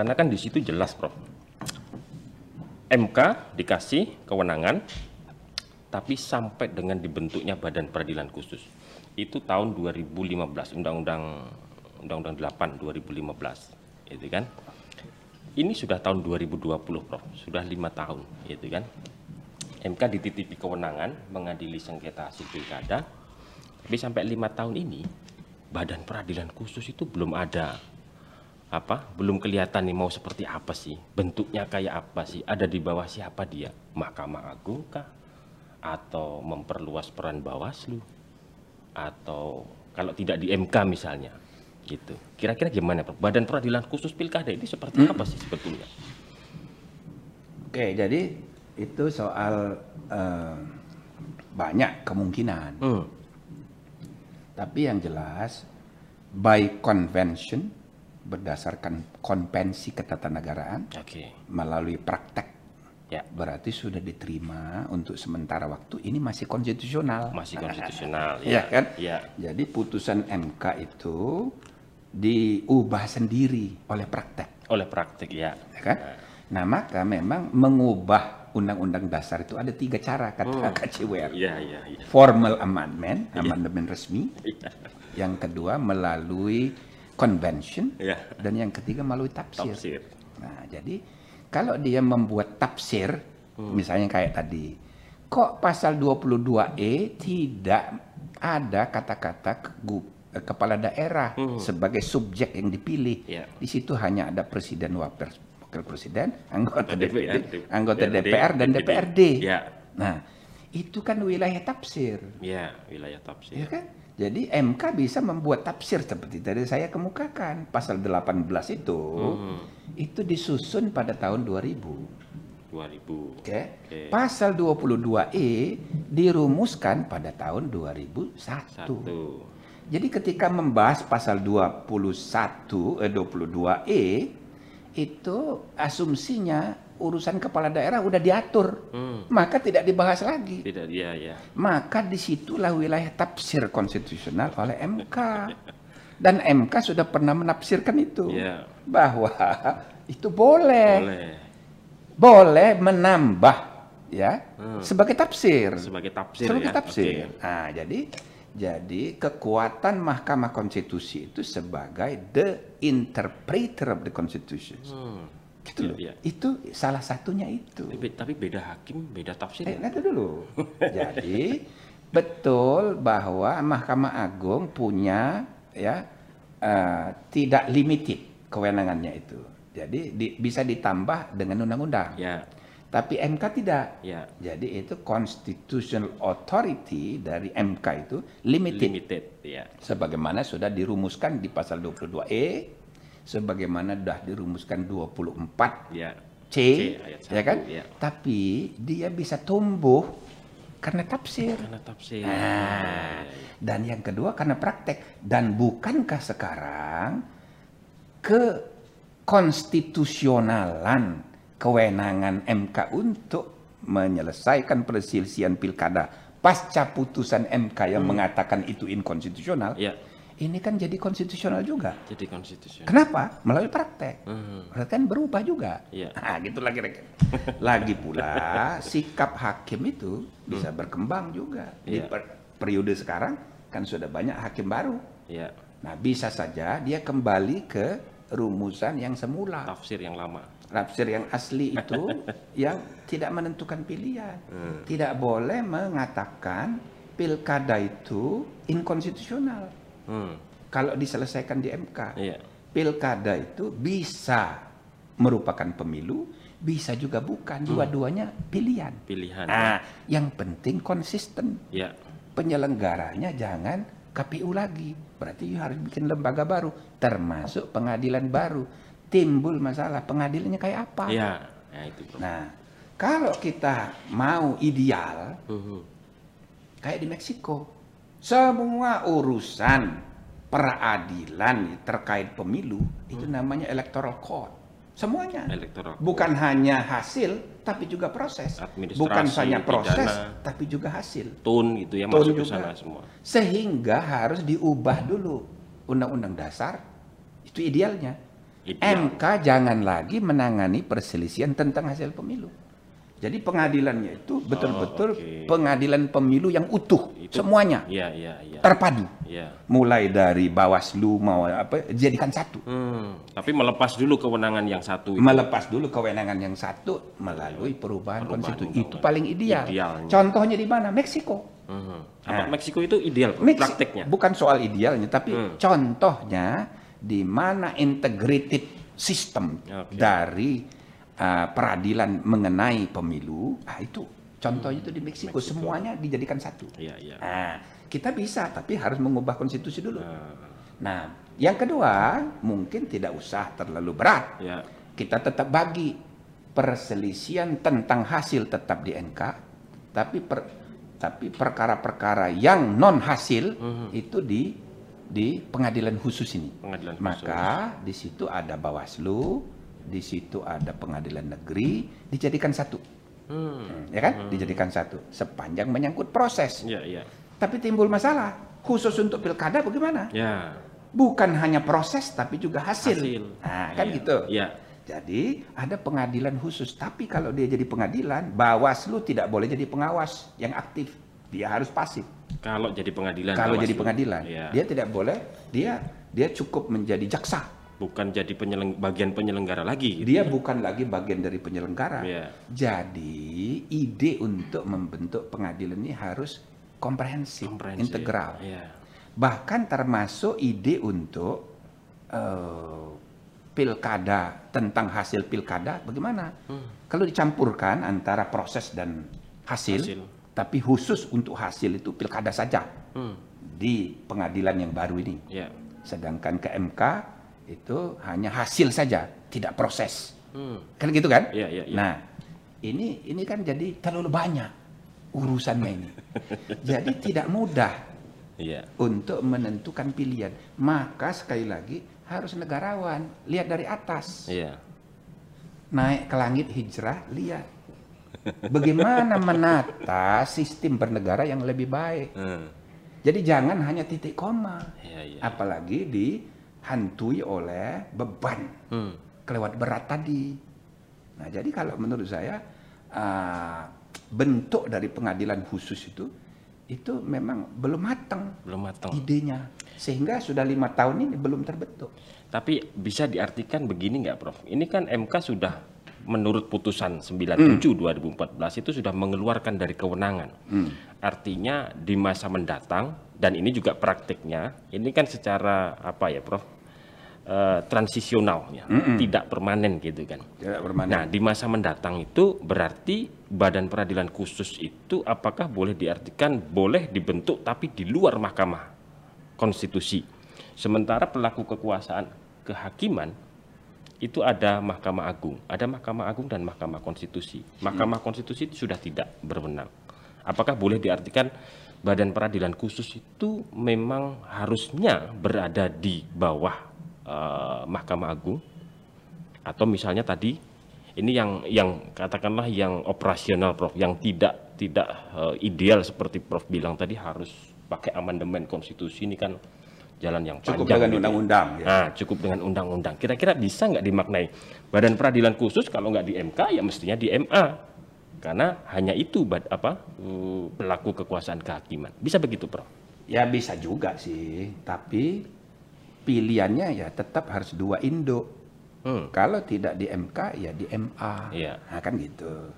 Karena kan di situ jelas, Prof. MK dikasih kewenangan, tapi sampai dengan dibentuknya Badan Peradilan Khusus. Itu tahun 2015, Undang-Undang Undang-Undang 8 2015, itu kan. Ini sudah tahun 2020, Prof. Sudah lima tahun, itu kan. MK dititipi kewenangan mengadili sengketa hasil pilkada, tapi sampai lima tahun ini Badan Peradilan Khusus itu belum ada apa? Belum kelihatan nih mau seperti apa sih? Bentuknya kayak apa sih? Ada di bawah siapa dia? Mahkamah Agung kah? Atau memperluas peran Bawaslu? Atau kalau tidak di MK misalnya gitu. Kira-kira gimana Badan Peradilan Khusus Pilkada ini seperti apa sih sebetulnya? Oke, jadi itu soal eh, banyak kemungkinan. hmm. Tapi yang jelas by convention berdasarkan konvensi ketatanegaraan oke melalui praktek ya berarti sudah diterima untuk sementara waktu ini masih konstitusional. masih konstitusional Iya kan? ya Jadi putusan MK itu diubah sendiri oleh praktek, oleh praktik ya ya kan? Nah maka memang mengubah undang-undang dasar itu ada tiga cara kata Hmm. KCWR. iya iya iya Formal amendment, amandemen resmi. Iya. Yang kedua melalui convention. Iya. Dan yang ketiga melalui tafsir. tafsir Nah, jadi kalau dia membuat tafsir, Hmm. misalnya kayak tadi, kok pasal 22E tidak ada kata-kata eh, kepala daerah sebagai subjek yang dipilih. Hmm. Iya. Di situ hanya ada presiden, wakil wakil presiden, anggota DPR, DPD, anggota DPRD, DPR dan DPRD. Iya. Nah, itu kan wilayah tafsir. ya wilayah tafsir Ya kan? Jadi MK bisa membuat tafsir seperti tadi saya kemukakan. Pasal 18 itu Hmm. itu disusun pada tahun 2000. 2000 Oke. Oke. Pasal 22E dirumuskan pada tahun 2001. satu Jadi ketika membahas pasal 21 eh 22E itu asumsinya urusan kepala daerah udah diatur. Hmm. Maka tidak dibahas lagi. tidak ya ya Maka di situlah wilayah tafsir konstitusional oleh MK. Dan MK sudah pernah menafsirkan itu. Iya. Bahwa itu boleh. boleh Boleh menambah ya Hmm. sebagai tafsir. sebagai tafsir Sebagai ya tafsir. Oke. Nah, jadi jadi kekuatan Mahkamah Konstitusi itu sebagai the interpreter of the Constitution. Hmm. Gitu loh. Iya. Itu salah satunya itu. Tapi, tapi beda hakim beda tafsir Eh, ya? nanti dulu. Jadi betul bahwa Mahkamah Agung punya ya eh, tidak limited kewenangannya itu. Jadi di- bisa ditambah dengan undang-undang. ya Tapi MK tidak. ya Jadi itu constitutional authority dari MK itu limited. limited ya Sebagaimana sudah dirumuskan di pasal 22E, sebagaimana sudah dirumuskan 24 ya C, C, ayat ya kan? ya. Tapi dia bisa tumbuh karena tafsir. karena tafsir Nah, Ya, ya, ya. dan yang kedua karena praktek. Dan bukankah sekarang ke konstitusionalan kewenangan MK untuk menyelesaikan perselisihan pilkada pasca putusan MK yang mengatakan itu inkonstitusional, ya ini kan jadi konstitusional juga. jadi konstitusi Kenapa? Melalui praktek. Hmm. Berarti kan berubah juga. Iya. Nah, gitu lagi Lagi pula sikap hakim itu bisa berkembang juga. Di Iya. per- periode sekarang kan sudah banyak hakim baru. ya Nah, bisa saja dia kembali ke rumusan yang semula. tafsir yang lama Tafsir yang asli itu yang tidak menentukan pilihan. Hmm. Tidak boleh mengatakan pilkada itu inkonstitusional hmm. kalau diselesaikan di MK. iya pilkada itu bisa merupakan pemilu, bisa juga bukan. Dua-duanya pilihan. pilihan Nah, yang penting konsisten. ya Penyelenggaranya jangan KPU lagi. Berarti you harus bikin lembaga baru, termasuk pengadilan baru. Timbul masalah, pengadilannya kayak apa? ya ya itu bro Nah, kalau kita mau ideal, Mhm. kayak di Meksiko. Semua urusan peradilan terkait pemilu itu namanya electoral court. Semuanya. Electoral court. Bukan hanya hasil tapi juga proses. Administrasi, Bukan hanya proses pidana. tapi juga hasil. tun gitu ya Tun masuk ke juga. sana semua Sehingga harus diubah dulu undang-undang dasar itu idealnya Ideal. MK jangan lagi menangani perselisihan tentang hasil pemilu. Jadi pengadilannya itu betul-betul oke. pengadilan pemilu yang utuh Itu- semuanya Iya, iya, iya. terpadu. Iya. Mulai dari Bawaslu mau apa jadikan satu. Hmm, tapi melepas dulu kewenangan yang satu itu. Melepas dulu kewenangan yang satu melalui perubahan, Perubahan konstitusi. Itu paling ideal. Idealnya. Contohnya di mana? Meksiko. Hmm. Apa Nah. Meksiko itu ideal Meksi- prakteknya? Bukan soal idealnya, tapi Hmm. contohnya di mana integrated system Oke. dari uh, peradilan mengenai pemilu, ah itu contohnya itu di Meksiko, Meksiko. semuanya dijadikan satu. Iya, iya. Nah, kita bisa, tapi harus mengubah konstitusi dulu. Nah, Nah, yang kedua mungkin tidak usah terlalu berat. ya. Kita tetap bagi perselisihan tentang hasil tetap di NK, tapi per, tapi perkara-perkara yang non hasil Mhm. itu di di pengadilan khusus ini. Pengadilan khusus. Maka di situ ada Bawaslu, di situ ada pengadilan negeri dijadikan satu, Hmm. ya kan? Dijadikan satu sepanjang menyangkut proses. Iya, iya. Tapi timbul masalah khusus untuk pilkada bagaimana? Ya. Bukan hanya proses tapi juga hasil. Hasil. Nah, kan Iya. gitu. Iya. Jadi ada pengadilan khusus, tapi kalau dia jadi pengadilan, Bawaslu tidak boleh jadi pengawas yang aktif. Dia harus pasif. Kalau jadi pengadilan. kalau jadi pengadilan, Iya. dia tidak boleh. Dia dia cukup menjadi jaksa. Bukan jadi penyeleng bagian penyelenggara lagi. gitu Dia ya. bukan lagi bagian dari penyelenggara. Iya. Jadi ide untuk membentuk pengadilan ini harus komprehensif, Komprehensif. integral. Iya. Bahkan termasuk ide untuk eh, pilkada tentang hasil pilkada bagaimana? Kalau dicampurkan antara proses dan hasil, Hasil. tapi khusus untuk hasil itu pilkada saja Hmm. di pengadilan yang baru ini. Ya. Sedangkan ke MK itu hanya hasil saja, tidak proses. Hmm. Kan gitu kan? Iya, iya, iya. Nah, ini ini kan jadi terlalu banyak urusannya ini. jadi tidak mudah Iya. untuk menentukan pilihan. Maka sekali lagi harus negarawan, lihat dari atas. Iya. Naik ke langit hijrah, lihat bagaimana menata sistem bernegara yang lebih baik. Hmm. Jadi jangan hanya titik koma, Iya, iya. apalagi dihantui oleh beban Hmm. kelewat berat tadi. Nah, jadi kalau menurut saya ah, bentuk dari pengadilan khusus itu itu memang belum matang Belum matang. idenya, sehingga sudah lima tahun ini belum terbentuk. Tapi bisa diartikan begini nggak, Prof? Ini kan MK sudah menurut putusan 97 2014 itu sudah mengeluarkan dari kewenangan. Artinya di masa mendatang dan ini juga praktiknya, ini kan secara apa ya, Prof? Eh, transisional ya, tidak permanen gitu kan. Tidak bermana. Nah, di masa mendatang itu berarti Badan Peradilan Khusus itu apakah boleh diartikan boleh dibentuk tapi di luar Mahkamah Konstitusi. Sementara pelaku kekuasaan kehakiman itu ada Mahkamah Agung, ada Mahkamah Agung dan Mahkamah Konstitusi. Mahkamah Konstitusi itu sudah tidak berwenang. Apakah boleh diartikan Badan Peradilan Khusus itu memang harusnya berada di bawah eh, Mahkamah Agung atau misalnya tadi ini yang yang katakanlah yang operasional Prof yang tidak tidak eh, ideal seperti Prof bilang tadi harus pakai amandemen konstitusi ini kan jalan yang Cukup panjang dengan gitu. undang-undang, ya. Nah, cukup dengan undang-undang. Kira-kira bisa nggak dimaknai Badan Peradilan Khusus kalau nggak di MK ya mestinya di MA. Karena hanya itu bad, apa eh, pelaku kekuasaan kehakiman. Bisa begitu, Prof? Ya bisa juga sih, tapi pilihannya ya tetap harus dua induk. Hmm. Kalau tidak di MK ya di MA. Iya. Nah, kan gitu.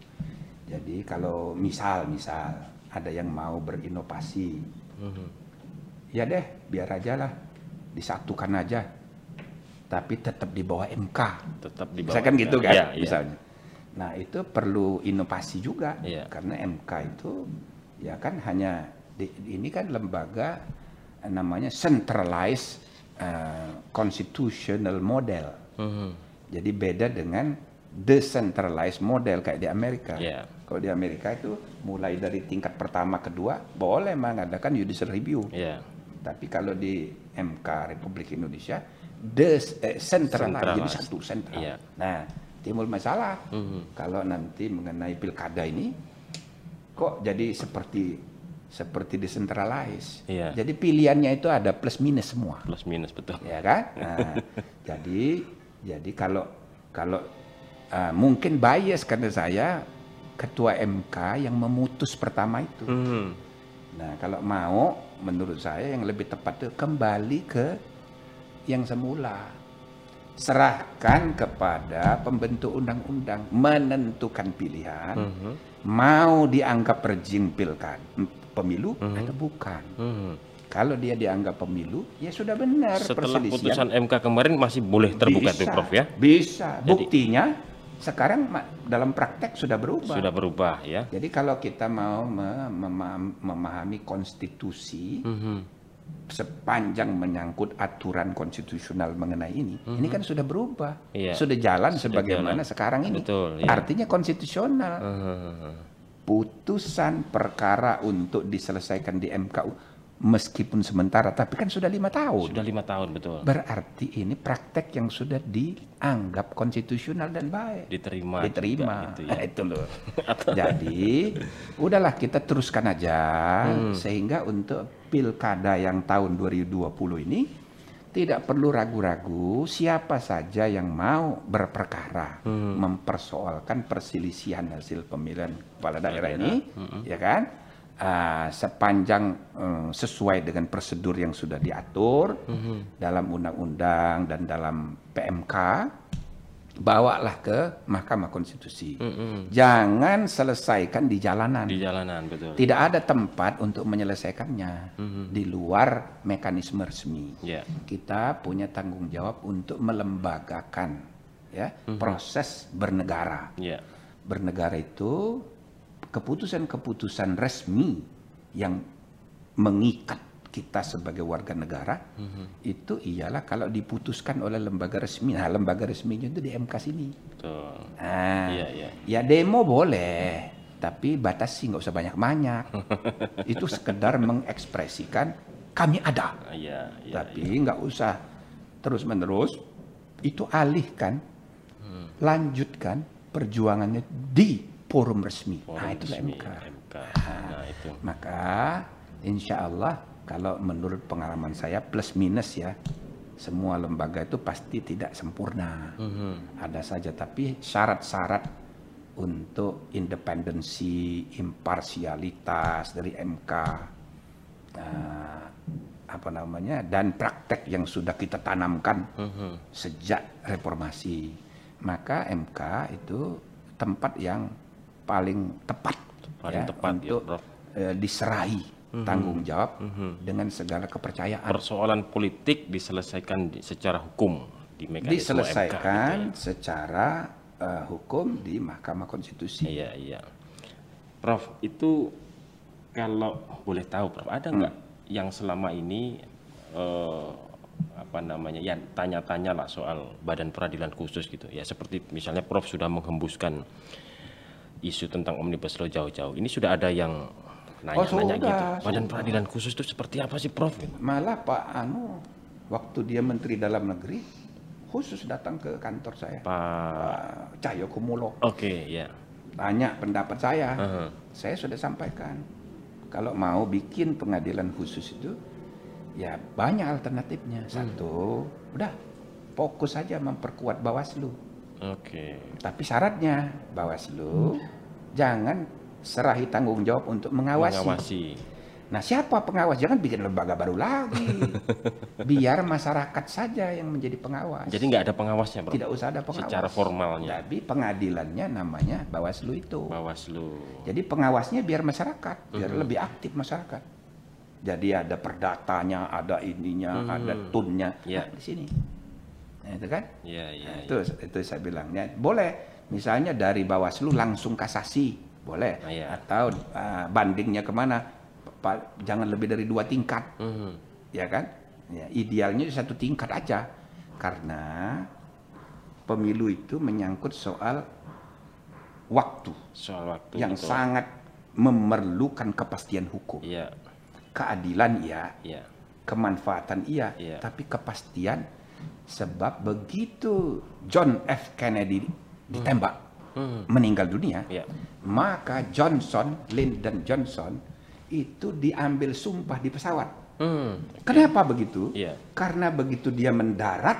Jadi kalau misal misal ada yang mau berinovasi, Mhm. Ya deh biar aja lah disatukan aja. Tapi tetap di bawah MK. Tetap di bawah. Misalkan gitu kan, iya. misalnya. Nah itu perlu inovasi juga, Iya. karena MK itu ya kan hanya di- ini kan lembaga eh, namanya centralized eh, constitutional model. Mhm. Jadi beda dengan decentralized model kayak di Amerika. Iya. Kalau di Amerika itu mulai dari tingkat pertama kedua boleh mengadakan judicial review. Iya. Tapi kalau di MK Republik Indonesia des eh, centralized, jadi Centralized. satu sentral. Iya. Nah, timbul masalah Mhm. kalau nanti mengenai pilkada ini kok jadi seperti seperti decentralized. Iya. Jadi pilihannya itu ada plus minus semua. Plus minus betul. Ya kan? Nah, jadi Jadi kalau kalau uh, mungkin bias karena saya ketua MK yang memutus pertama itu. Mhm. Nah, kalau mau menurut saya yang lebih tepat itu kembali ke yang semula. Serahkan kepada pembentuk undang-undang menentukan pilihan Mhm. mau dianggap rejim pilkad pemilu atau bukan. Mhm. Kalau dia dianggap pemilu, ya sudah benar Setelah putusan MK kemarin masih boleh terbuka tuh Prof ya. Bisa. Jadi- Buktinya sekarang dalam praktek sudah berubah. Sudah berubah ya. Jadi kalau kita mau me- mema- memahami konstitusi Mhm. sepanjang menyangkut aturan konstitusional mengenai ini, ini kan sudah berubah, Iya. sudah jalan Sudah sebagaimana jalan. sekarang ini. Betul, iya. Artinya konstitusional. Mhm. Putusan perkara untuk diselesaikan di MKU meskipun sementara, tapi kan sudah lima tahun. Sudah lima tahun betul. Berarti ini praktek yang sudah dianggap konstitusional dan baik. Diterima. Diterima. gitu ya. Itu loh. Jadi, udahlah kita teruskan aja Hmm. sehingga untuk pilkada yang tahun 2020 ini tidak perlu ragu-ragu siapa saja yang mau berperkara Hmm. mempersoalkan perselisihan hasil pemilihan kepala daerah daerah. ini, ya kan? Ah, sepanjang eh, sesuai dengan prosedur yang sudah diatur Mhm. dalam undang-undang dan dalam PMK, bawalah ke Mahkamah Konstitusi. Mhm. Jangan selesaikan di jalanan. Di jalanan betul. Tidak ada tempat untuk menyelesaikannya Mhm. di luar mekanisme resmi. Ya. Kita punya tanggung jawab untuk melembagakan ya Mhm. proses bernegara. Ya. Bernegara itu keputusan-keputusan resmi yang mengikat kita sebagai warga negara Mhm. itu ialah kalau diputuskan oleh lembaga resmi. Nah, lembaga resminya itu di MK sini. Betul. Nah, Iya, iya. ya demo boleh, tapi batasi nggak usah banyak-banyak. itu sekedar mengekspresikan kami ada, Ah, Iya, iya. tapi nggak usah terus-menerus. Itu alihkan, Hmm. lanjutkan perjuangannya di forum resmi. Forum nah, itu resmi, MK. MK. Nah, itu. Maka insya Allah kalau menurut pengalaman saya plus minus ya semua lembaga itu pasti tidak sempurna. Mhm. Ada saja tapi syarat-syarat untuk independensi, imparsialitas dari MK eh, apa namanya dan praktek yang sudah kita tanamkan Mhm. sejak reformasi. Maka MK itu tempat yang paling tepat Paling tepat ya, untuk Prof. eh, diserahi tanggung jawab Mhm. dengan segala kepercayaan. Persoalan politik diselesaikan di- secara hukum di mekanisme Diselesaikan MK, gitu secara eh, hukum di Mahkamah Konstitusi. ya. Iya, iya. Prof, itu kalau boleh tahu, Prof, ada nggak yang selama ini eh, apa namanya ya tanya-tanya lah soal badan peradilan khusus gitu ya seperti misalnya Prof sudah menghembuskan isu tentang omnibus law jauh-jauh ini sudah ada yang nanya-nanya sudah, gitu badan peradilan khusus itu seperti apa sih Prof. Malah Pak Anu waktu dia Menteri Dalam Negeri khusus datang ke kantor saya. Pak Pak Cahyo Kumulo oke ya tanya pendapat saya. Aha. Saya sudah sampaikan kalau mau bikin pengadilan khusus itu ya banyak alternatifnya. Satu, udah fokus saja memperkuat Bawaslu. oke Tapi syaratnya Bawaslu jangan serahi tanggung jawab untuk mengawasi. mengawasi Nah, siapa pengawas? Jangan bikin lembaga baru lagi. Biar masyarakat saja yang menjadi pengawas. jadi nggak ada pengawasnya Prof tidak usah ada pengawas. secara formalnya Tapi pengadilannya namanya Bawaslu itu. Bawaslu Jadi pengawasnya biar masyarakat, biar Mhm. lebih aktif masyarakat. Jadi ada perdatanya, ada ininya, Mhm. ada tunnya. Ya. Nah, di sini. Nah, itu kan? ya ya, Nah, ya. itu itu saya bilangnya boleh misalnya dari Bawaslu langsung kasasi boleh. Ah, iya. atau ah, bandingnya ke mana? Pak, jangan lebih dari dua tingkat. Mhm. ya kan? Ya, idealnya satu tingkat aja. Karena pemilu itu menyangkut soal waktu soal waktu yang betul. sangat memerlukan kepastian hukum. Iya. Keadilan iya. Iya. Kemanfaatan iya, Iya. tapi kepastian sebab begitu John F. Kennedy ditembak Hmm. meninggal dunia, Iya. maka Johnson, Lyndon Johnson itu diambil sumpah di pesawat. Hmm. Kenapa begitu? Iya. Karena begitu dia mendarat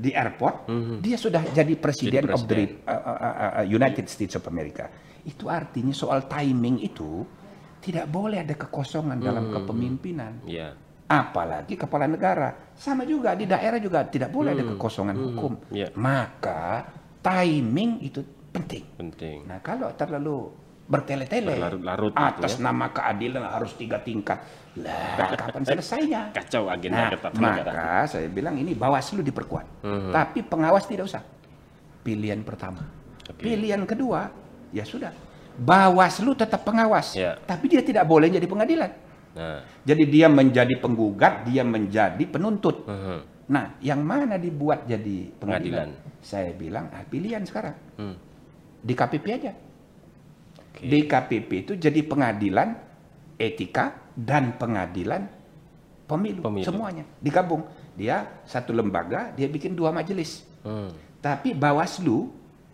di airport, dia sudah jadi presiden Jadi of the presiden. uh, uh, uh, uh, United States of America. Itu artinya soal timing itu tidak boleh ada kekosongan dalam kepemimpinan. Ya. Apalagi kepala negara. Sama juga di daerah juga tidak boleh ada kekosongan hukum. ya. Maka timing itu penting. Penting. Nah kalau terlalu bertele-tele Berlarut-larut gitu atas ya. nama keadilan harus tiga tingkat, lah kapan selesainya? Kacau agenda Nah, maka saya bilang ini Bawaslu diperkuat, Mhm. tapi pengawas tidak usah. Pilihan pertama, Oke. pilihan kedua, ya sudah. Bawaslu tetap pengawas, Ya. tapi dia tidak boleh jadi pengadilan. Nah. Jadi dia menjadi penggugat, dia menjadi penuntut. mhm. Nah, yang mana dibuat jadi pengadilan? Pengadilan. Saya bilang ah, pilihan sekarang Hmm. di KPP aja. Oke. Di KPP itu jadi pengadilan etika dan pengadilan pemilu, Pemilu. semuanya digabung. Dia satu lembaga, dia bikin dua majelis. Hmm. Tapi Bawaslu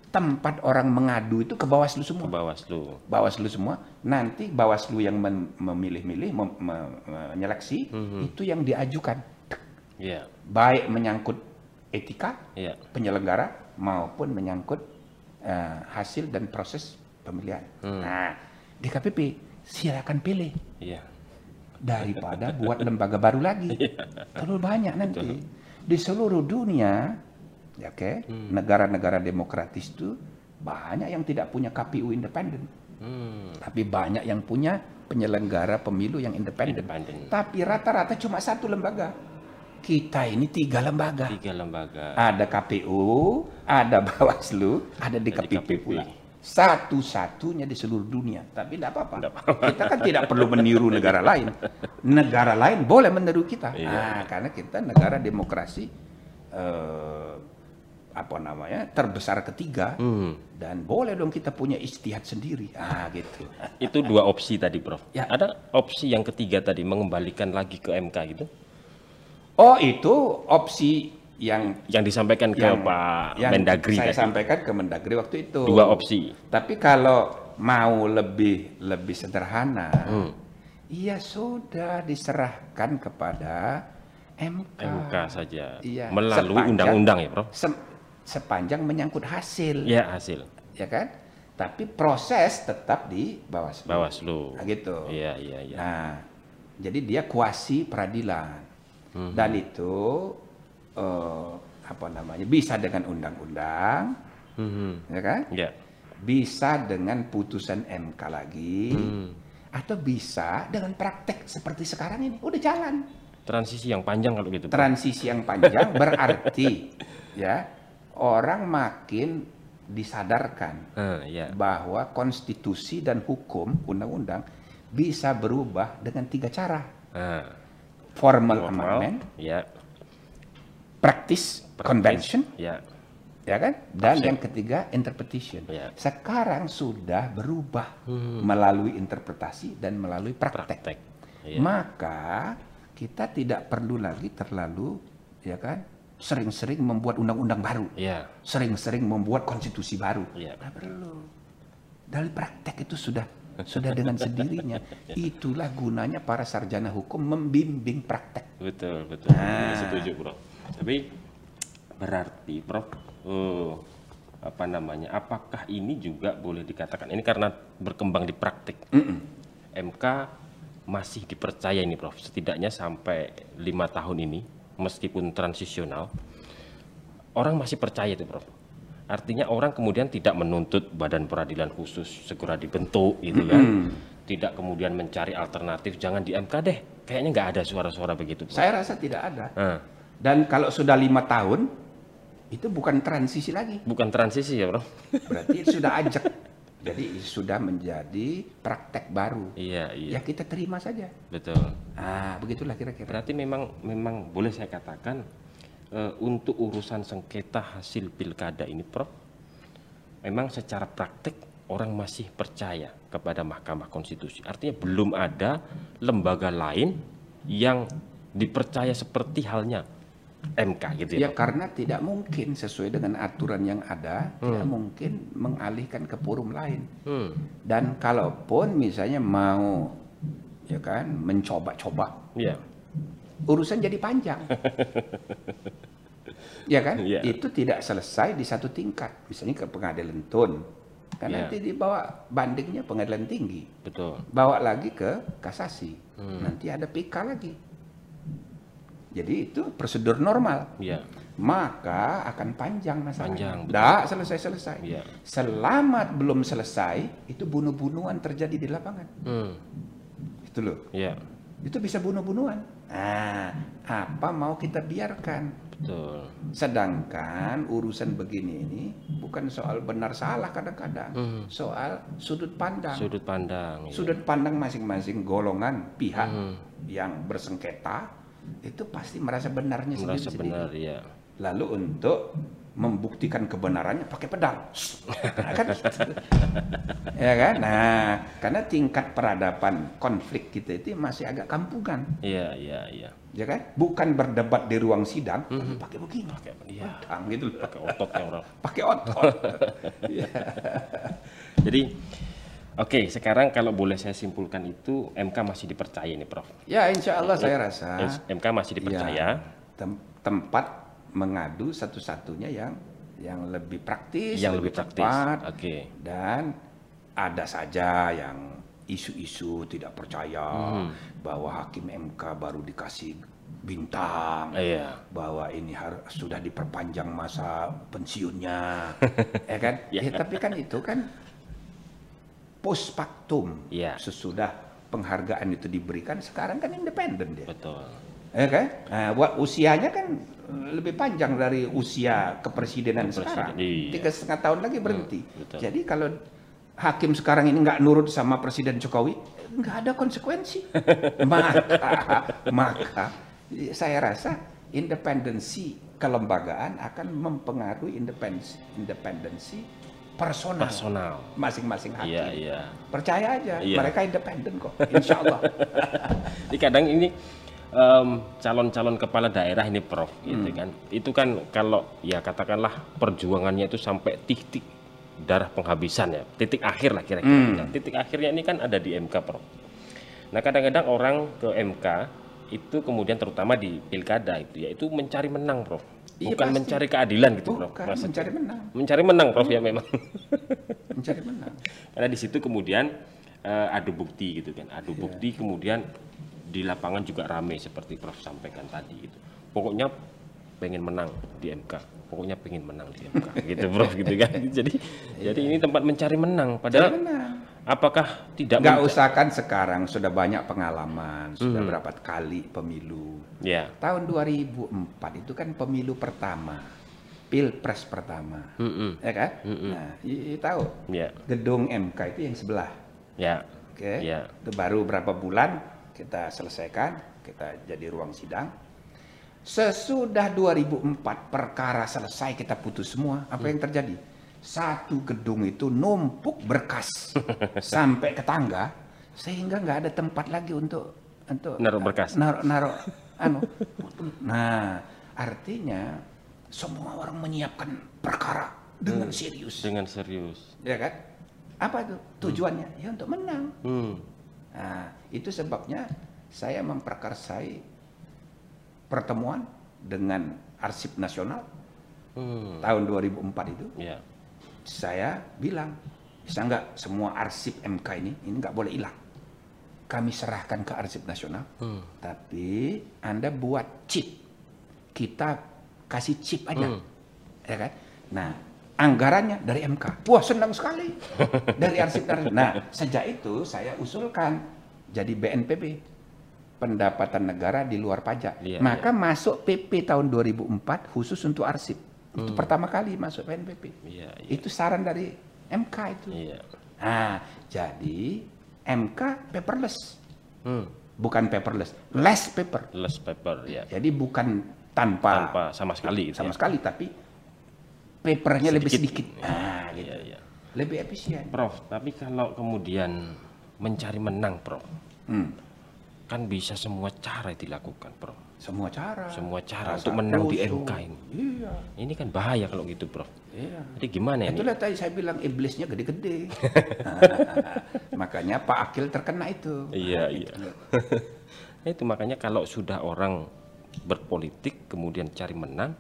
tempat orang mengadu itu ke Bawaslu Ke semua. Bawaslu. Bawaslu semua. Nanti Bawaslu yang memilih-milih, mem- me- menyeleksi Mhm. itu yang diajukan. Iya. Baik menyangkut etika Iya. penyelenggara maupun menyangkut eh, hasil dan proses pemilihan. Hmm. Nah, di KPP silakan pilih Iya. daripada buat lembaga baru lagi. Terlalu banyak nanti. Betul. Di seluruh dunia, ya oke, Hmm. negara-negara demokratis itu banyak yang tidak punya KPU independen, Hmm. tapi banyak yang punya penyelenggara pemilu yang. Independen. Tapi rata-rata cuma satu lembaga. Kita ini tiga lembaga. Tiga lembaga. Ada KPU, ada Bawaslu, ada DKPP KPP. pula. Satu-satunya di seluruh dunia. Tapi tidak apa-apa. Kita kan tidak perlu meniru negara lain. Negara lain boleh meniru kita. Iya. Nah, karena kita negara demokrasi eh, apa namanya terbesar ketiga Hmm. dan boleh dong kita punya istihad sendiri. Ah gitu. Itu dua opsi tadi, Prof. Ya. Ada opsi yang ketiga tadi mengembalikan lagi ke MK gitu, Oh itu opsi yang yang disampaikan ke yang, Pak yang Mendagri saya tadi. sampaikan ke Mendagri waktu itu. Dua opsi. Tapi kalau mau lebih lebih sederhana, Hmm. iya sudah diserahkan kepada MK. MK saja. Iya, Melalui undang-undang ya, Prof. Sem- sepanjang menyangkut hasil, Ya, hasil. ya kan? Tapi proses tetap di Bawaslu. Bawaslu. Nah, gitu. Iya, iya, iya. Nah, jadi dia kuasi peradilan. Hmm. Dan itu eh, apa namanya? Bisa dengan undang-undang, Mhm. ya kan? Ya. bisa dengan putusan MK lagi Hmm. atau bisa dengan praktek seperti sekarang ini udah jalan Transisi yang panjang kalau gitu. Transisi yang panjang berarti ya orang makin disadarkan Ah, ya. bahwa konstitusi dan hukum undang-undang bisa berubah dengan tiga cara Ah, formal formal, amendment Ya. practice convention Ya. ya kan dan Absen. yang ketiga interpretation Ya. sekarang sudah berubah Hmm. melalui interpretasi dan melalui praktek, Praktek. Iya. maka kita tidak perlu lagi terlalu ya kan sering-sering membuat undang-undang baru Ya. sering-sering membuat konstitusi baru Iya. Nggak perlu dari praktek itu sudah sudah dengan sendirinya itulah gunanya para sarjana hukum membimbing praktek Betul, betul. Nah. Setuju, Prof. Tapi berarti, Prof, eh, apa namanya? Apakah ini juga boleh dikatakan ini karena berkembang di praktik? MK masih dipercaya ini, Prof. Setidaknya sampai lima tahun ini, meskipun transisional, orang masih percaya itu, Prof. Artinya orang kemudian tidak menuntut badan peradilan khusus segera dibentuk, gitu kan? Tidak kemudian mencari alternatif, jangan di MK deh. Kayaknya nggak ada suara-suara begitu. Saya rasa tidak ada dan kalau sudah lima tahun itu bukan transisi lagi bukan transisi ya, Bro? berarti sudah ajak jadi sudah menjadi praktek baru Iya, iya. ya kita terima saja Betul. ah begitulah kira-kira Berarti memang memang boleh saya katakan eh, untuk urusan sengketa hasil pilkada ini, Prof. Memang secara praktik orang masih percaya kepada Mahkamah Konstitusi. Artinya belum ada lembaga lain yang dipercaya seperti halnya MK gitu ya ya. Karena tidak mungkin sesuai dengan aturan yang ada tidak mungkin mengalihkan ke forum lain Hmm. dan kalaupun misalnya mau ya kan mencoba-coba Iya. Urusan jadi panjang ya kan? Iya. Itu tidak selesai di satu tingkat, misalnya ke pengadilan tun, kan Iya. nanti dibawa bandingnya pengadilan tinggi, Betul. bawa lagi ke kasasi, Hmm. nanti ada PK lagi. Jadi itu prosedur normal. Iya. Maka akan panjang masalahnya. Panjang. Tidak selesai-selesai. Iya. Selama belum selesai, itu bunuh-bunuhan terjadi di lapangan. Hmm. Itu loh. Iya. Itu bisa bunuh-bunuhan. Nah, apa mau kita biarkan? Betul. Sedangkan urusan begini ini bukan soal benar salah kadang-kadang, Hmm. soal sudut pandang. Sudut pandang. iya. Sudut pandang masing-masing golongan pihak Hmm. yang bersengketa itu pasti merasa benarnya Merasa sendiri-sendiri. benar, ya. Lalu untuk membuktikan kebenarannya pakai pedang. Nah, kan gitu. ya kan? Nah, karena tingkat peradaban konflik kita itu masih agak kampungan, Iya, iya, iya. ya kan? Bukan berdebat di ruang sidang, tapi pakai begini, Pakai iya. pedang gitu loh. Pakai ototnya orang. Pakai otot. Iya. Jadi oke, sekarang kalau boleh saya simpulkan itu MK masih dipercaya nih, Prof. ya, insya Allah saya rasa MK masih dipercaya. ya, tem- tempat mengadu satu-satunya yang yang lebih praktis, yang lebih praktis. cepat, Oke. dan ada saja yang isu-isu tidak percaya Hmm. bahwa hakim MK baru dikasih bintang, Iya. bahwa ini harus sudah diperpanjang masa pensiunnya, ya kan? Ya. Ya, tapi kan itu kan post factum Iya. sesudah penghargaan itu diberikan sekarang kan independen dia, Betul. ya kan? Nah, buat usianya kan lebih panjang dari usia kepresidenan Kepresiden, sekarang, iya. tiga setengah tahun lagi berhenti. betul. Jadi kalau hakim sekarang ini nggak nurut sama Presiden Jokowi, nggak ada konsekuensi. maka, maka saya rasa independensi kelembagaan akan mempengaruhi independensi, independensi personal Personal. masing-masing hakim. Iya, iya. Percaya aja, Iya. mereka independen kok, insya Allah. Jadi kadang ini em, calon-calon kepala daerah ini Prof gitu Hmm. kan. Itu kan kalau ya katakanlah perjuangannya itu sampai titik darah penghabisan ya, titik akhir lah kira-kira. Hmm. Nah, titik akhirnya ini kan ada di MK Prof. Nah kadang-kadang orang ke MK itu kemudian terutama di pilkada itu ya itu mencari menang Prof. Iya, Bukan pasti. mencari keadilan gitu Prof. Bukan Maksudnya. mencari menang, Mencari menang Prof ya memang. mencari menang. Karena di situ kemudian eh, adu bukti gitu kan. Adu Iya. bukti kemudian di lapangan juga rame seperti Prof sampaikan tadi gitu. Pokoknya pengen menang di MK. Pokoknya pengen menang di MK gitu Prof gitu kan. Jadi jadi ini tempat mencari menang padahal menang. apakah tidak Nggak men- usah kan sekarang sudah banyak pengalaman, sudah Hmm. berapa kali pemilu. Ya. Tahun 2004 itu kan pemilu pertama, pilpres pertama, Mm-mm. ya kan? Mm-mm. Nah, i- i- tahu Ya. gedung MK itu yang sebelah, Ya. oke? Ya. Itu baru berapa bulan kita selesaikan, kita jadi ruang sidang. Sesudah 2004 perkara selesai kita putus semua, apa yang terjadi? Satu gedung itu numpuk berkas sampai ke tangga sehingga nggak ada tempat lagi untuk untuk Naruh berkas. naruh naruh anu. Nah, artinya semua orang menyiapkan perkara dengan serius, Dengan serius. ya kan? Apa itu tujuannya? Ya untuk menang. Hmm. Nah, itu sebabnya saya memperkarsai pertemuan dengan Arsip Nasional Hmm. tahun 2004 itu. Ya. Saya bilang, bisa nggak semua arsip MK ini, ini nggak boleh hilang. Kami serahkan ke Arsip Nasional, Hmm. tapi Anda buat chip. Kita kasih chip aja. Hmm. Ya kan? Nah, anggarannya dari MK. Wah, senang sekali. Dari Arsip. Nah, sejak itu saya usulkan jadi BNPB. Pendapatan negara di luar pajak. Iya, Maka masuk PP tahun 2004 khusus untuk arsip. Itu pertama kali masuk PNPP. Iya, iya. Itu saran dari MK itu. Iya. Nah, jadi MK paperless, Hmm. bukan paperless, less paper. Less paper ya. Jadi bukan tanpa, Tanpa sama sekali gitu sama ya. sekali, tapi papernya lebih Sedikit. Nah, gitu. Iya, iya. Lebih efisien. Prof, tapi kalau kemudian mencari menang, Prof, Hmm. kan bisa semua cara dilakukan, Prof. Semua cara. Semua cara Rasa untuk menang di. MK ini. Iya, Ini kan bahaya kalau gitu, Prof. iya. Jadi gimana ya? Itulah tadi saya bilang iblisnya gede-gede. Makanya Pak Akil terkena itu. Iya, iya. Nah, itu makanya kalau sudah orang berpolitik kemudian cari menang,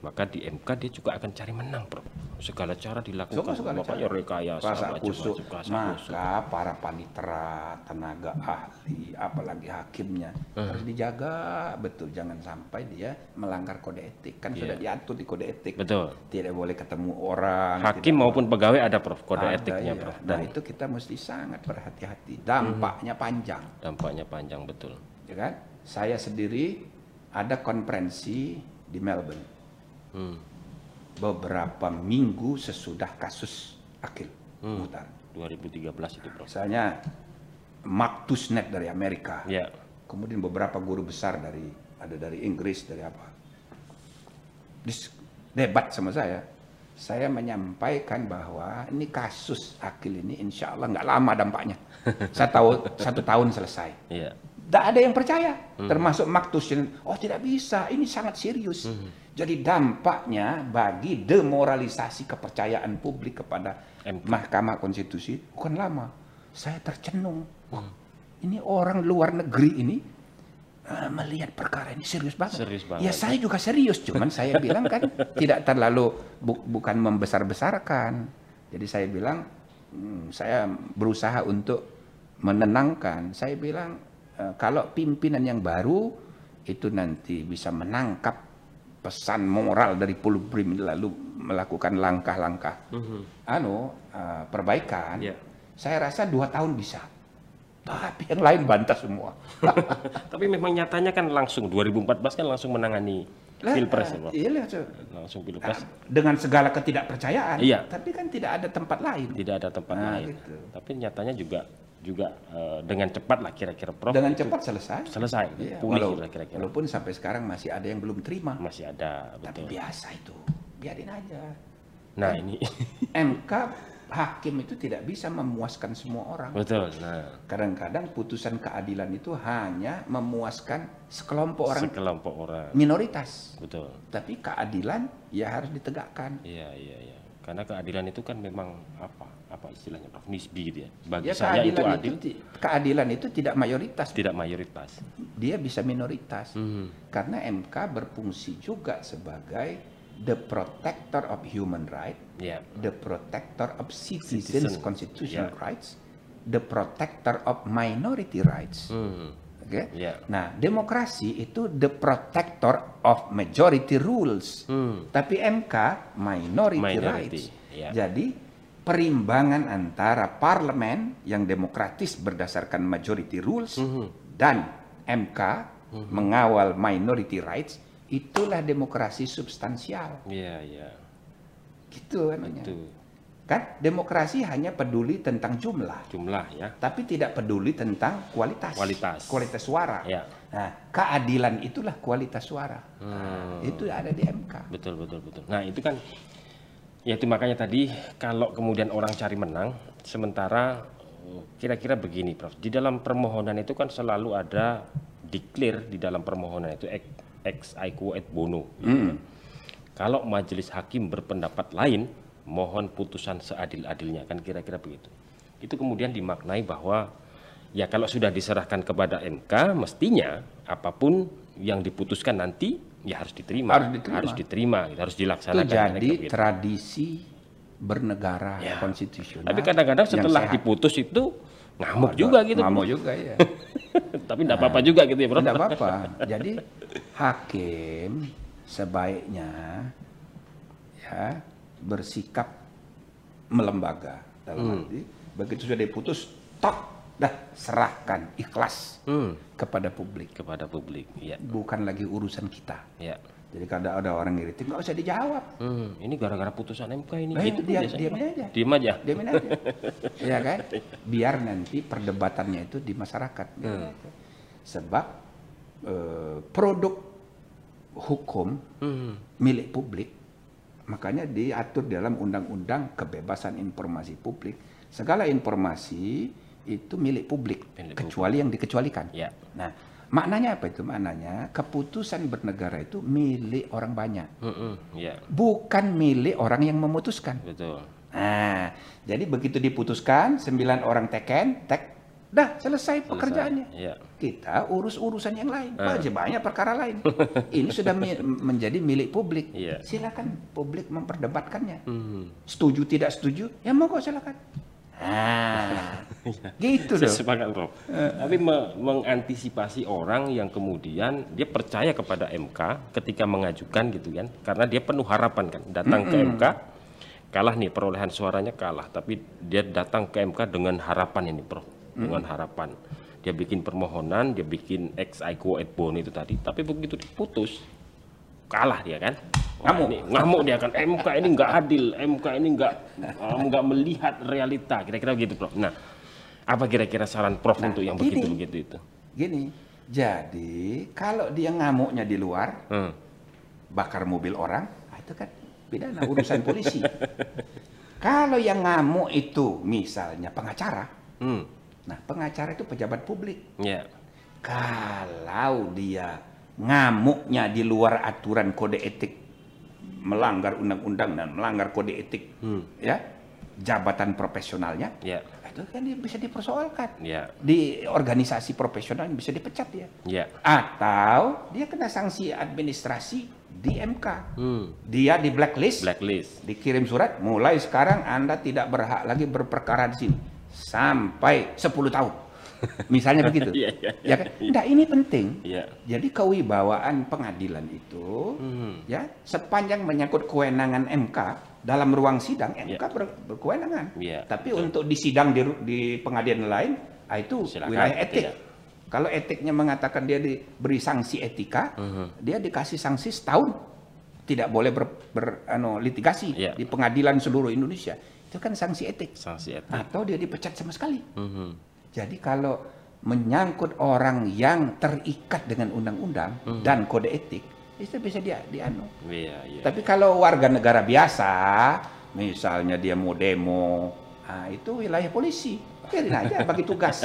maka di MK dia juga akan cari menang, Prof. Segala cara dilakukan, segala makanya rekayasa macam-macam, kusuk rasa kusuk. maka para panitera tenaga ahli apalagi hakimnya harus dijaga betul jangan sampai dia melanggar kode etik kan sudah diatur di kode etik. Betul. tidak boleh ketemu orang Hakim maupun pegawai ada, Prof, kode tidak- etiknya, iya. Prof. nah Dan itu kita mesti sangat berhati-hati dampaknya panjang dampaknya panjang betul. ya kan saya sendiri ada konferensi di Melbourne Hmm. beberapa minggu sesudah kasus Akil Hmm. Muhtar 2013 itu, Prof. misalnya Mark Tusnet dari Amerika Ya. kemudian beberapa guru besar dari ada dari Inggris dari apa Dis- debat sama saya saya menyampaikan bahwa ini kasus Akil ini insya Allah nggak lama dampaknya saya tahu satu tahun selesai Iya. Tidak ada yang percaya termasuk Mark Tusnet oh tidak bisa ini sangat serius jadi dampaknya bagi demoralisasi kepercayaan publik kepada MK. Mahkamah Konstitusi bukan lama saya tercenung Wah, ini orang luar negeri ini eh, melihat perkara ini serius banget. Serius banget. Ya saya juga serius, cuman saya bilang kan tidak terlalu bu- bukan membesar-besarkan. Jadi saya bilang hmm, saya berusaha untuk menenangkan. Saya bilang kalau pimpinan yang baru itu nanti bisa menangkap pesan moral dari Pulbrim lalu melakukan langkah-langkah anu eh, perbaikan. Iya. Saya rasa dua tahun bisa. Tapi yang lain bantah semua. Tapi memang nyatanya kan langsung 2014 kan langsung menangani Lah, pilpres ya, Prof. Iya lah, so. Langsung pilpres. dengan segala ketidakpercayaan. Iya. Tapi kan tidak ada tempat lain. Tidak ada tempat Nah, lain. gitu. Tapi nyatanya juga juga eh, dengan cepat lah kira-kira Prof. Dengan cepat selesai. selesai, Iya, pulih walau- kira-kira. Walaupun sampai sekarang masih ada yang belum terima. Masih ada, Tapi betul. biasa itu. Biarin aja. Nah, ini MK hakim itu tidak bisa memuaskan semua orang. betul. Nah, Kadang-kadang putusan keadilan itu hanya memuaskan sekelompok orang sekelompok orang. minoritas. Betul. Tapi keadilan ya harus ditegakkan. Iya, iya, iya. Karena keadilan itu kan memang apa? Apa istilahnya, Prof? Nisbi gitu ya. Bagi Ya saya itu adil, itu, keadilan itu tidak mayoritas, tidak mayoritas. dia bisa minoritas. Hmm. Karena MK berfungsi juga sebagai the protector of human right, Ya. the protector of citizens Citizen. constitutional Ya. rights, the protector of minority rights. Hmm. Ya. Nah, demokrasi itu the protector of majority rules. Hmm. Tapi MK minority, Minority, rights. ya. Jadi perimbangan antara parlemen yang demokratis berdasarkan majority rules Mhm. dan MK mengawal minority rights itulah demokrasi substansial. Iya, iya. Gitu anunya. Itu Kan demokrasi hanya peduli tentang jumlah, jumlah ya. tapi tidak peduli tentang kualitas. Kualitas. Kualitas suara. Ya. Nah, keadilan itulah kualitas suara. Nah, Hmm. itu ada di MK. Betul, betul, betul. Nah, itu kan ya itu makanya tadi kalau kemudian orang cari menang, sementara kira-kira begini, Prof. Di dalam permohonan itu kan selalu ada declare di dalam permohonan itu ex, ex aequo et bono. kan. Kalau majelis hakim berpendapat lain, mohon putusan seadil-adilnya kan kira-kira begitu. Itu kemudian dimaknai bahwa ya kalau sudah diserahkan kepada MK, mestinya apa pun yang diputuskan nanti ya harus diterima, Harus diterima. harus diterima, harus Itu dilaksanakan. jadi kira-kira begitu. tradisi bernegara Ya. konstitusional. Tapi kadang-kadang setelah sehat. diputus itu ngamuk juga gitu. Ngamuk juga ya. Tapi tidak apa-apa juga gitu ya, Bro. Tidak apa-apa. Jadi hakim sebaiknya ya bersikap melembaga dalam Hmm. arti begitu sudah diputus tok dah serahkan ikhlas Hmm, kepada publik kepada publik, ya. bukan lagi urusan kita Ya. jadi kalau ada orang ngiritin nggak usah dijawab Hmm, ini gara-gara putusan MK ini. Nah, gitu dia- Pak. aja. Diam aja. diamin aja ya kan biar nanti perdebatannya itu di masyarakat Hmm. sebab eh, produk hukum Hmm. milik publik makanya diatur dalam undang-undang kebebasan informasi publik segala informasi itu milik publik Milik kecuali yang dikecualikan Ya. nah maknanya apa itu maknanya keputusan bernegara itu milik orang banyak Hmm, ya. bukan milik orang yang memutuskan Betul. Nah, jadi begitu diputuskan, sembilan orang teken, tek, dah selesai pekerjaannya. Iya. Kita urus urusan yang lain. Ah. Banyak banyak perkara lain. Ini sudah mi- menjadi milik publik. Iya. Silakan publik memperdebatkannya. Hmm. Setuju tidak setuju? Ya monggo silakan. Ah, gitu Saya dong. sepakat Prof. Tapi me- mengantisipasi orang yang kemudian dia percaya kepada MK ketika mengajukan gitu kan, karena dia penuh harapan kan, datang ke MK kalah nih perolehan suaranya kalah, tapi dia datang ke MK dengan harapan ini Prof, dengan harapan. Dia bikin permohonan, dia bikin ex aequo et bono itu tadi, tapi begitu diputus kalah dia kan. Ngamuk. ini ngamuk dia kan. MK ini nggak adil, MK ini nggak eh, nggak melihat realita, kira-kira begitu Prof. Nah, apa kira-kira saran Prof untuk yang Nah, gini. begitu-begitu itu? Gini, jadi kalau dia ngamuknya di luar, Hmm. bakar mobil orang, ah, itu kan pidana urusan polisi. Kalau yang ngamuk itu misalnya pengacara, Hmm. Nah pengacara itu pejabat publik. Ya. Kalau dia ngamuknya di luar aturan kode etik, melanggar undang-undang dan melanggar kode etik, Hmm. ya jabatan profesionalnya, Ya. itu kan dia bisa dipersoalkan Ya. di organisasi profesional bisa dipecat. Ya. Atau dia kena sanksi administrasi di MK. Hmm. Dia di blacklist, Blacklist. dikirim surat, mulai sekarang Anda tidak berhak lagi berperkara di sini sampai 10 tahun. Misalnya begitu. Iya, iya, Ya kan? Nah, ini penting. Ya. Jadi kewibawaan pengadilan itu Hmm. ya sepanjang menyangkut kewenangan MK dalam ruang sidang MK Ya. ber- berkewenangan. Iya, Tapi untuk di sidang di, pengadilan lain, ah, itu Silakan, wilayah etik. iya. Kalau etiknya mengatakan dia diberi sanksi etika, Mhm. dia dikasih sanksi setahun, tidak boleh ber, ber- litigasi Iya. di pengadilan seluruh Indonesia. Itu kan sanksi etik. Sanksi etik. Atau dia dipecat sama sekali. Mhm. Jadi kalau menyangkut orang yang terikat dengan undang-undang Hmm. dan kode etik, itu bisa dia dianu. Iya, iya. Tapi kalau warga negara biasa, misalnya dia mau demo, ah, itu wilayah polisi. Biarin aja bagi tugas.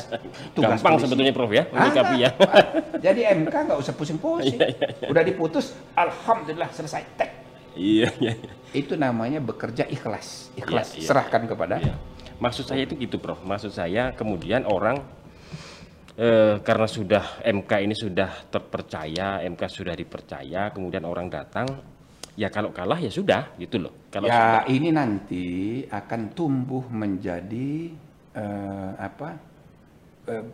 tugas Gampang polisi. sebetulnya Prof ya, Ah, menyikapi ya. ah, Jadi MK nggak usah pusing-pusing. Iya, Udah diputus, alhamdulillah selesai. Tek. Iya, iya. Itu namanya bekerja ikhlas. Ikhlas Iya, iya. serahkan kepada Iya. Maksud saya itu gitu, Prof. Maksud saya kemudian orang eh, karena sudah MK ini sudah terpercaya, MK sudah dipercaya, kemudian orang datang, ya kalau kalah ya sudah, gitu loh. Kalau ya ini nanti akan tumbuh menjadi eh, apa eh,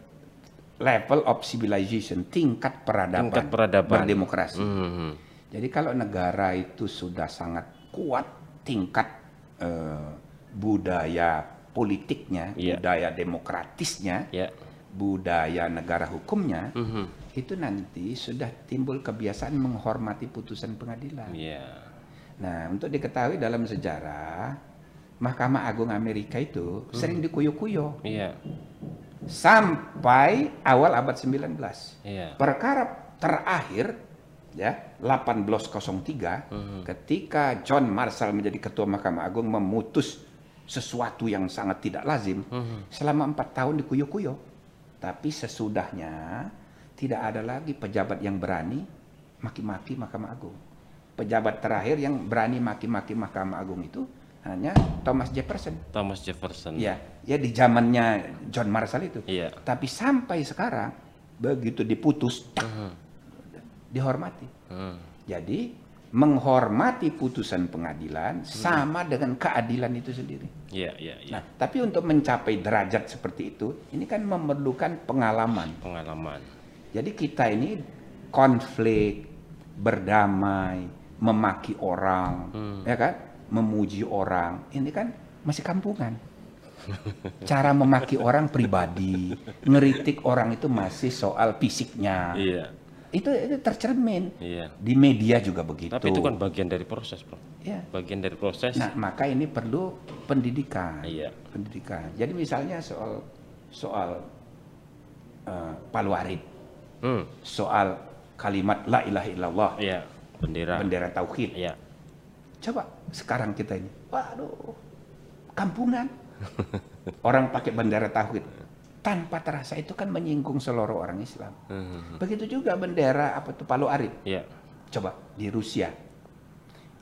level of civilization tingkat peradaban, Tingkat peradaban. berdemokrasi. Mhm. Jadi kalau negara itu sudah sangat kuat tingkat eh, budaya politiknya, Iya. budaya demokratisnya, ya. budaya negara hukumnya, Mhm. itu nanti sudah timbul kebiasaan menghormati putusan pengadilan. Iya. Nah, untuk diketahui dalam sejarah, Mahkamah Agung Amerika itu sering dikuyok-kuyok Iya. sampai awal abad 19. Iya. Perkara terakhir ya 1803 Mhm. ketika John Marshall menjadi ketua Mahkamah Agung memutus sesuatu yang sangat tidak lazim Mhm. selama empat tahun dikuyok-kuyok. Tapi sesudahnya tidak ada lagi pejabat yang berani maki-maki Mahkamah Agung. Pejabat terakhir yang berani maki-maki Mahkamah Agung itu hanya Thomas Jefferson. Thomas Jefferson. Ya, ya di zamannya John Marshall itu. Iya. Tapi sampai sekarang begitu diputus tak, Mhm. Dihormati. Mhm. Jadi menghormati putusan pengadilan sama dengan keadilan itu sendiri. Iya, iya, iya. Nah, tapi untuk mencapai derajat seperti itu, ini kan memerlukan pengalaman. Pengalaman. Jadi kita ini konflik, berdamai, memaki orang, ya kan, memuji orang, ini kan masih kampungan. Cara memaki orang pribadi, ngeritik orang itu masih soal fisiknya. Iya. Itu itu tercermin Iya. di media juga begitu. Tapi itu kan bagian dari proses, Bro. Ya. Bagian dari proses. Nah, maka ini perlu pendidikan. Iya. Pendidikan. Jadi misalnya soal soal eh, Palu Arit, Hmm. soal kalimat la ilaha illallah, Iya. Bendera. bendera tauhid. Iya. Coba sekarang kita ini, waduh, kampungan. Orang pakai bendera tauhid tanpa terasa itu kan menyinggung seluruh orang Islam. Mhm. Begitu juga bendera apa tuh Palu Arit. Iya. Coba di Rusia.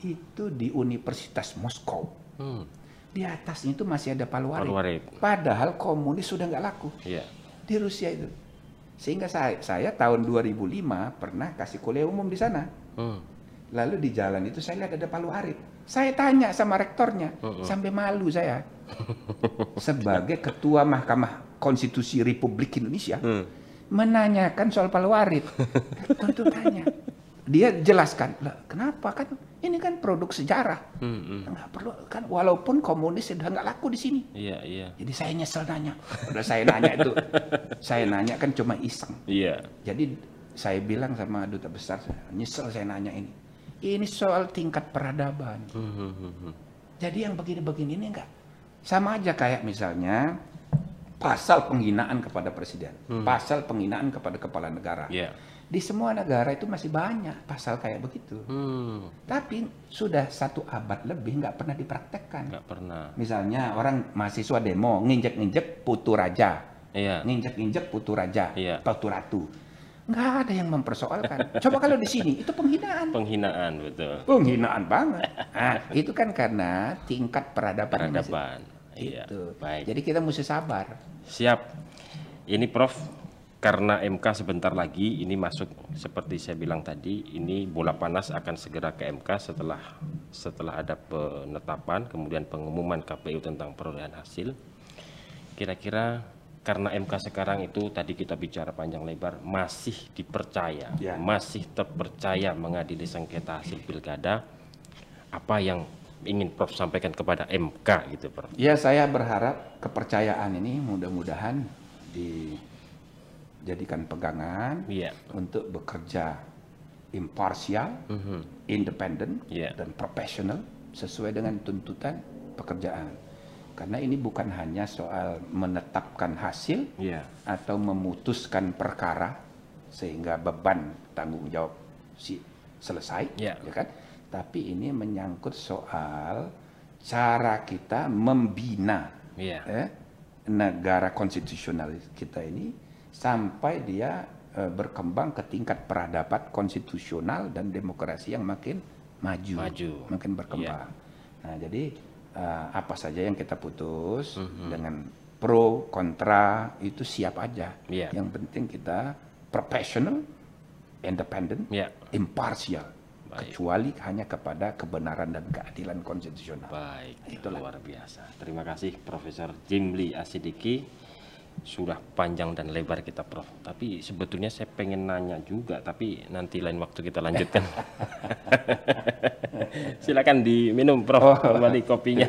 Itu di Universitas Moskow. Hmm. Di atasnya itu masih ada Palu Arit. Palu Arit. Padahal komunis sudah nggak laku. Iya. di Rusia itu. Sehingga saya, saya tahun 2005 pernah kasih kuliah umum di sana. Hmm. Lalu di jalan itu saya lihat ada Palu Arit. Saya tanya sama rektornya, sampai malu saya. Sebagai ketua Mahkamah Konstitusi Republik Indonesia, Hmm. menanyakan soal Palu Arit. Rektor itu tanya. Dia jelaskan, lah kenapa kan ini kan produk sejarah. Hmm, hmm. Nggak perlu kan walaupun komunis sudah nggak laku di sini. Iya, iya. Jadi saya nyesel nanya. Udah saya nanya itu, saya nanya kan cuma iseng. Iya. Jadi saya bilang sama duta besar, nyesel saya nanya ini. Ini soal tingkat peradaban. Hmm, hmm, hmm. Jadi yang begini-begini ini enggak. Sama aja kayak misalnya pasal penghinaan kepada presiden, pasal penghinaan kepada kepala negara. Iya. Di semua negara itu masih banyak pasal kayak begitu. Hmm. Tapi sudah satu abad lebih nggak pernah dipraktekkan. Nggak pernah. Misalnya orang mahasiswa demo nginjek-nginjek putu raja, Iya. nginjek-injek putu raja, Iya. putu ratu. Nggak ada yang mempersoalkan. Coba kalau di sini itu penghinaan. Penghinaan betul. Penghinaan banget. Nah, itu kan karena tingkat peradaban. masih- Peradaban. Iya. Itu. Baik. Jadi kita mesti sabar. Siap. Ini Prof, karena MK sebentar lagi ini masuk seperti saya bilang tadi, ini bola panas akan segera ke MK setelah setelah ada penetapan kemudian pengumuman KPU tentang perolehan hasil. Kira-kira karena MK sekarang itu tadi kita bicara panjang lebar masih dipercaya, Ya. masih terpercaya mengadili sengketa hasil pilkada. Apa yang ingin Prof sampaikan kepada MK gitu, Prof? Ya saya berharap kepercayaan ini mudah-mudahan dijadikan pegangan Iya. untuk bekerja imparsial, Mhm. independen, Iya. dan profesional sesuai dengan tuntutan pekerjaan. Karena ini bukan hanya soal menetapkan hasil Iya. atau memutuskan perkara sehingga beban tanggung jawab si selesai, Ya. ya kan? Tapi ini menyangkut soal cara kita membina Iya. eh, negara konstitusional kita ini sampai dia eh, berkembang ke tingkat peradaban konstitusional dan demokrasi yang makin maju, Maju. makin berkembang. Nah, jadi eh, apa saja yang kita putus dengan pro kontra itu siap aja. Iya. Yang penting kita profesional, independen, Iya. imparsial. Baik. Kecuali hanya kepada kebenaran dan keadilan konstitusional. Baik, Itulah. luar biasa. Terima kasih Profesor Jimli Asidiki. Sudah panjang dan lebar kita Prof. Tapi sebetulnya saya pengen nanya juga, tapi nanti lain waktu kita lanjutkan. Silakan diminum Prof. Kembali kopinya.